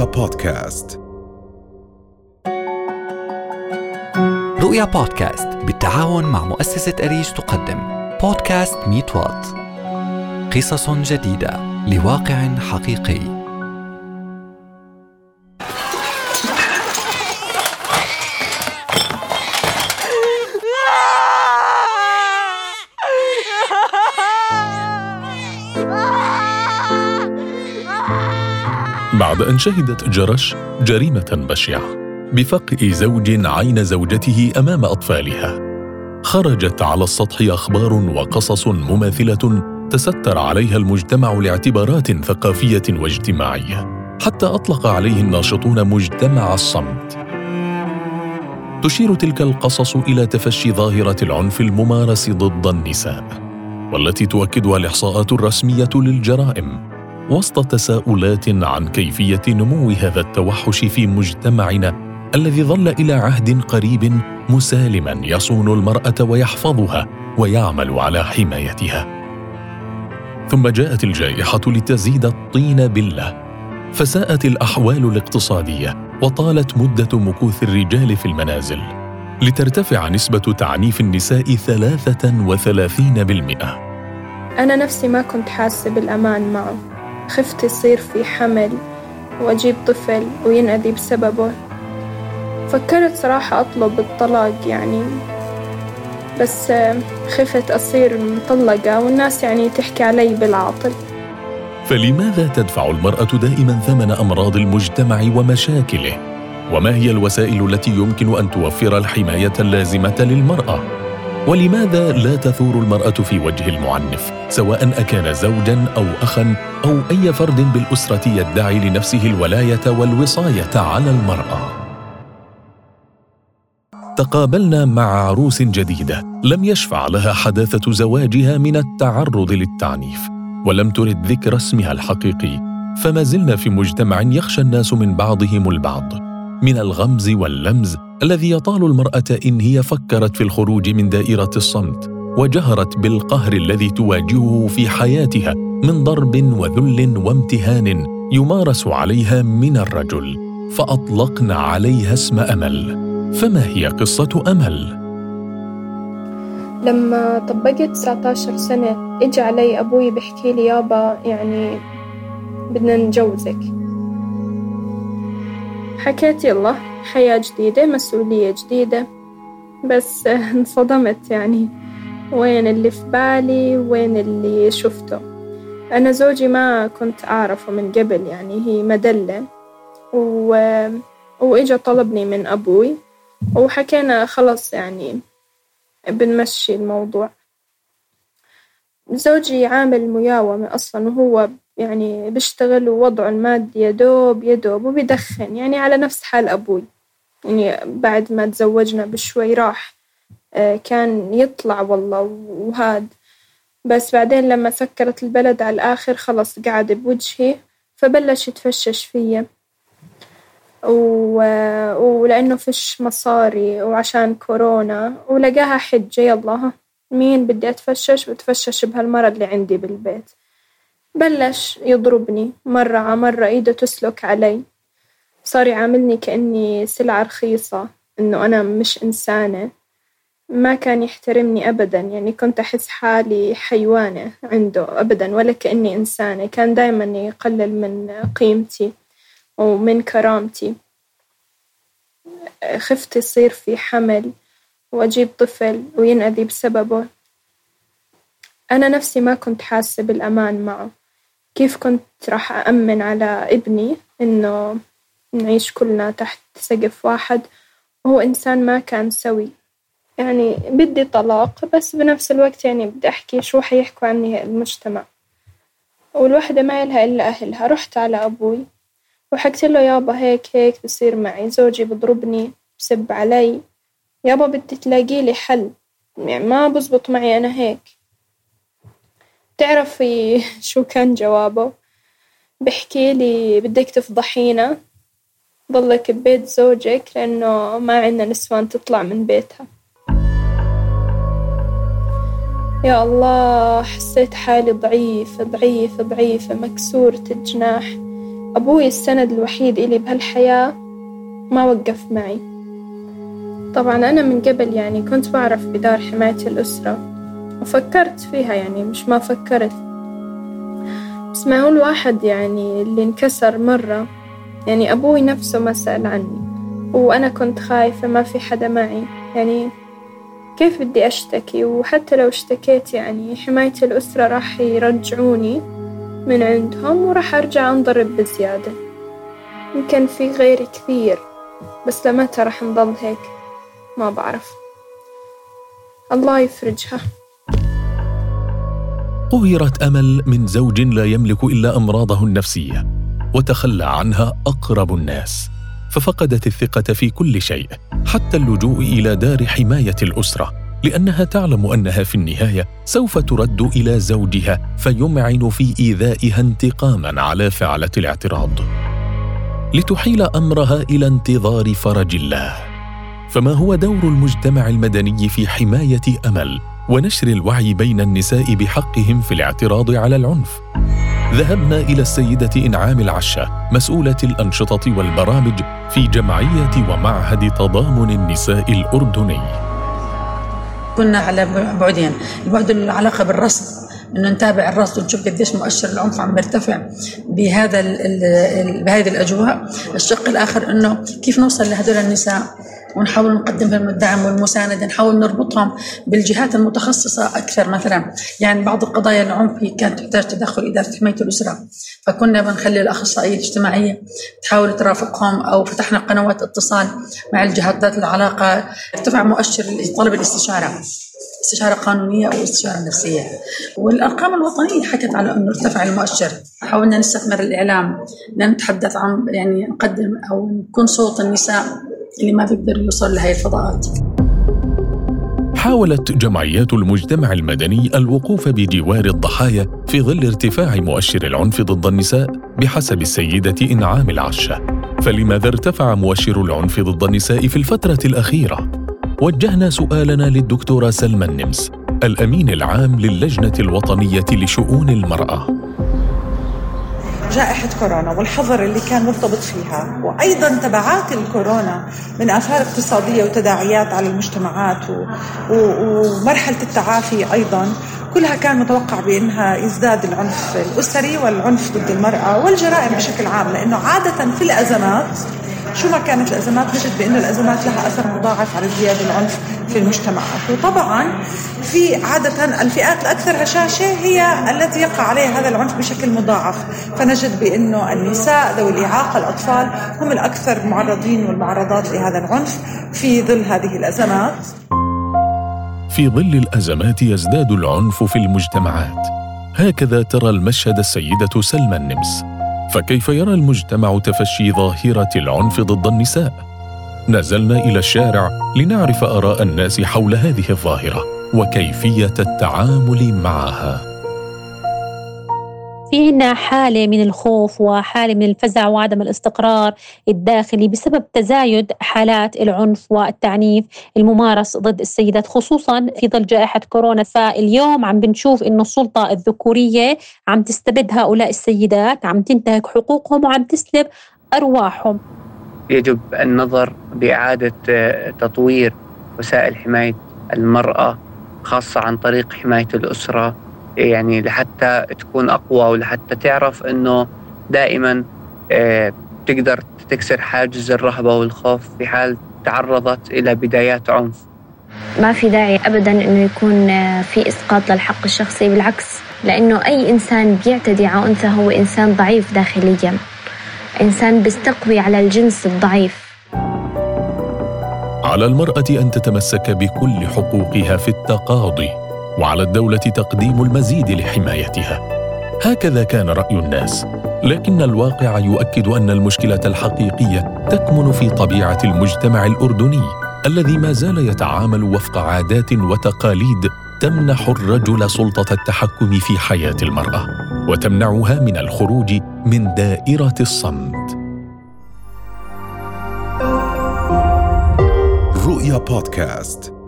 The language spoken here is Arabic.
رؤيا بودكاست. رؤيا بودكاست بالتعاون مع مؤسسة أريج تقدم. بودكاست ميت وات. قصص جديدة. لواقع حقيقي. بعد أن شهدت جرش جريمة بشعة بفقء زوج عين زوجته أمام أطفالها. خرجت على السطح أخبار وقصص مماثلة تستر عليها المجتمع لاعتبارات ثقافية واجتماعية حتى أطلق عليه الناشطون مجتمع الصمت. تشير تلك القصص إلى تفشي ظاهرة العنف الممارس ضد النساء والتي تؤكدها الإحصاءات الرسمية للجرائم. وسط تساؤلات عن كيفية نمو هذا التوحش في مجتمعنا الذي ظل إلى عهد قريب مسالما يصون المرأة ويحفظها ويعمل على حمايتها. ثم جاءت الجائحة لتزيد الطين بله فساءت الأحوال الاقتصادية وطالت مدة مكوث الرجال في المنازل. لترتفع نسبة تعنيف النساء ثلاثة وثلاثين بالمئة. أنا نفسي ما كنت حاسة بالأمان معه. خفت يصير في حمل وأجيب طفل وينأذي بسببه فكرت صراحة أطلب الطلاق يعني بس خفت أصير مطلقة والناس يعني تحكي علي بالعاطل فلماذا تدفع المرأة دائما ثمن أمراض المجتمع ومشاكله؟ وما هي الوسائل التي يمكن أن توفر الحماية اللازمة للمرأة؟ ولماذا لا تثور المرأة في وجه المعنف؟ سواء أكان زوجا أو أخا أو أي فرد بالأسرة يدعي لنفسه الولاية والوصاية على المرأة. تقابلنا مع عروس جديدة. لم يشفع لها حداثة زواجها من التعرض للتعنيف ولم ترد ذكر اسمها الحقيقي. فما زلنا في مجتمع يخشى الناس من بعضهم البعض. من الغمز واللمز الذي يطال المرأة إن هي فكرت في الخروج من دائرة الصمت وجهرت بالقهر الذي تواجهه في حياتها من ضرب وذل وامتهان يمارس عليها من الرجل فأطلقنا عليها اسم أمل. فما هي قصة أمل؟ لما طبقت 19 سنة إجا علي أبوي بحكي لي يابا يعني بدنا نجوزك. حكيت يلا حياة جديدة مسؤولية جديدة. بس انصدمت يعني. وين اللي في بالي؟ وين اللي شفته؟ أنا زوجي ما كنت أعرفه من قبل يعني هي مدلة. و... وإجا طلبني من أبوي. وحكينا خلص يعني بنمشي الموضوع. زوجي عامل مياومة أصلا وهو يعني بيشتغل ووضعه المادي يدوب يدوب وبيدخن. يعني على نفس حال أبوي. يعني بعد ما تزوجنا بشوي راح آه، كان يطلع والله وهاد. بس بعدين لما سكرت البلد على الآخر خلص قعد بوجهي فبلش يتفشش فيا. و... ولأنه فيش مصاري وعشان كورونا ولقاها حجة يلا مين بدي أتفشش؟ بتفشش بهالمرض اللي عندي بالبيت. بلش يضربني مرة ع مرة إيده تسلك علي. صار يعاملني كأني سلعة رخيصة إنه أنا مش إنسانة. ما كان يحترمني أبدا يعني كنت أحس حالي حيوانة عنده أبدا ولا كأني إنسانة. كان دايما يقلل من قيمتي ومن كرامتي. خفت يصير في حمل وأجيب طفل وينأذي بسببه. أنا نفسي ما كنت حاسة بالأمان معه. كيف كنت راح أأمن على ابني إنه نعيش كلنا تحت سقف واحد وهو إنسان ما كان سوي. يعني بدي طلاق بس بنفس الوقت يعني بدي أحكي شو حيحكوا عني المجتمع. والوحدة ما إلها إلا أهلها. رحت على أبوي وحكت له يابا هيك هيك بصير معي زوجي بضربني بسب علي. يابا بدي تلاقي لي حل. يعني ما بزبط معي أنا هيك. تعرفي شو كان جوابه؟ بحكي لي بدك تفضحينا. ضلك ببيت زوجك لأنه ما عندنا نسوان تطلع من بيتها. يا الله حسيت حالي ضعيفة ضعيفة ضعيفة مكسورة الجناح أبوي السند الوحيد إلي بهالحياة ما وقف معي. طبعا أنا من قبل يعني كنت بعرف بدار حماية الأسرة. وفكرت فيها يعني مش ما فكرت. بس ما هو الواحد يعني اللي انكسر مرة يعني أبوي نفسه ما سأل عني. وأنا كنت خايفة ما في حدا معي. يعني كيف بدي أشتكي؟ وحتى لو اشتكيت يعني حماية الأسرة راح يرجعوني من عندهم وراح أرجع أنضرب بزيادة. يمكن في غيري كثير بس لمتى راح نضل هيك؟ ما بعرف. الله يفرجها. قهرت أمل من زوج لا يملك إلا أمراضه النفسية وتخلى عنها أقرب الناس ففقدت الثقة في كل شيء حتى اللجوء إلى دار حماية الأسرة لأنها تعلم أنها في النهاية سوف ترد إلى زوجها فيمعن في إيذائها انتقاما على فعلة الاعتراض. لتحيل أمرها إلى انتظار فرج الله. فما هو دور المجتمع المدني في حماية أمل؟ ونشر الوعي بين النساء بحقهم في الاعتراض على العنف. ذهبنا إلى السيدة إنعام العشه مسؤولة الأنشطة والبرامج في جمعية ومعهد تضامن النساء الأردني. كنا على بعدين. البعد العلاقة بالرصد إنه نتابع الرصد ونشوف قديش مؤشر العنف عم يرتفع بهذا بهذه الأجواء، الشق الآخر إنه كيف نوصل لهذول النساء؟ ونحاول نقدم لهم الدعم والمساندة نحاول نربطهم بالجهات المتخصصة أكثر مثلا. يعني بعض القضايا العنف كانت تحتاج تدخل إدارة حماية الأسرة. فكنا بنخلي الأخصائية الاجتماعية تحاول ترافقهم أو فتحنا قنوات اتصال مع الجهات ذات العلاقة. ارتفع مؤشر طلب الاستشارة استشارة قانونية أو استشارة نفسية. والأرقام الوطنية حكت على أنه ارتفع المؤشر. حاولنا نستثمر الإعلام لنتحدث عن يعني نقدم أو نكون صوت النساء. اللي ما بيقدر يوصل لهي الفضاءات حاولت جمعيات المجتمع المدني الوقوف بجوار الضحايا في ظل ارتفاع مؤشر العنف ضد النساء بحسب السيدة إنعام العشة فلماذا ارتفع مؤشر العنف ضد النساء في الفترة الأخيرة؟ وجهنا سؤالنا للدكتورة سلمى النمس الأمين العام للجنة الوطنية لشؤون المرأة جائحة كورونا والحظر اللي كان مرتبط فيها وأيضا تبعات الكورونا من آثار اقتصادية وتداعيات على المجتمعات و... و... ومرحلة التعافي أيضا. كلها كان متوقع بأنها يزداد العنف الأسري والعنف ضد المرأة والجرائم بشكل عام لأنه عادة في الأزمات شو ما كانت الأزمات نجد بأن الأزمات لها أثر مضاعف على ازدياد العنف في المجتمعات. وطبعا في عادة الفئات الأكثر هشاشة هي التي يقع عليها هذا العنف بشكل مضاعف. فنجد بأنه النساء ذوي الإعاقة الأطفال هم الأكثر معرضين والمعرضات لهذا العنف في ظل هذه الأزمات. في ظل الأزمات يزداد العنف في المجتمعات. هكذا ترى المشهد السيدة سلمى النمس. فكيف يرى المجتمع تفشي ظاهرة العنف ضد النساء؟ نزلنا إلى الشارع لنعرف آراء الناس حول هذه الظاهرة وكيفية التعامل معها. في عنا حالة من الخوف وحالة من الفزع وعدم الاستقرار الداخلي بسبب تزايد حالات العنف والتعنيف الممارس ضد السيدات خصوصا في ظل جائحة كورونا. فاليوم عم بنشوف إنه السلطة الذكورية عم تستبد هؤلاء السيدات عم تنتهك حقوقهم وعم تسلب أرواحهم. يجب النظر بإعادة تطوير وسائل حماية المرأة خاصة عن طريق حماية الأسرة يعني لحتى تكون أقوى ولحتى تعرف إنه دائما آه، تقدر تكسر حاجز الرهبة والخوف في حال تعرضت إلى بدايات عنف. ما في داعي ابدا إنه يكون آه، في إسقاط للحق الشخصي بالعكس لأنه أي إنسان بيعتدي على أنثى هو إنسان ضعيف داخليا. إنسان بيستقوي على الجنس الضعيف. على المرأة أن تتمسك بكل حقوقها في التقاضي وعلى الدولة تقديم المزيد لحمايتها هكذا كان رأي الناس لكن الواقع يؤكد أن المشكلة الحقيقية تكمن في طبيعة المجتمع الأردني الذي ما زال يتعامل وفق عادات وتقاليد تمنح الرجل سلطة التحكم في حياة المرأة وتمنعها من الخروج من دائرة الصمت رؤيا بودكاست.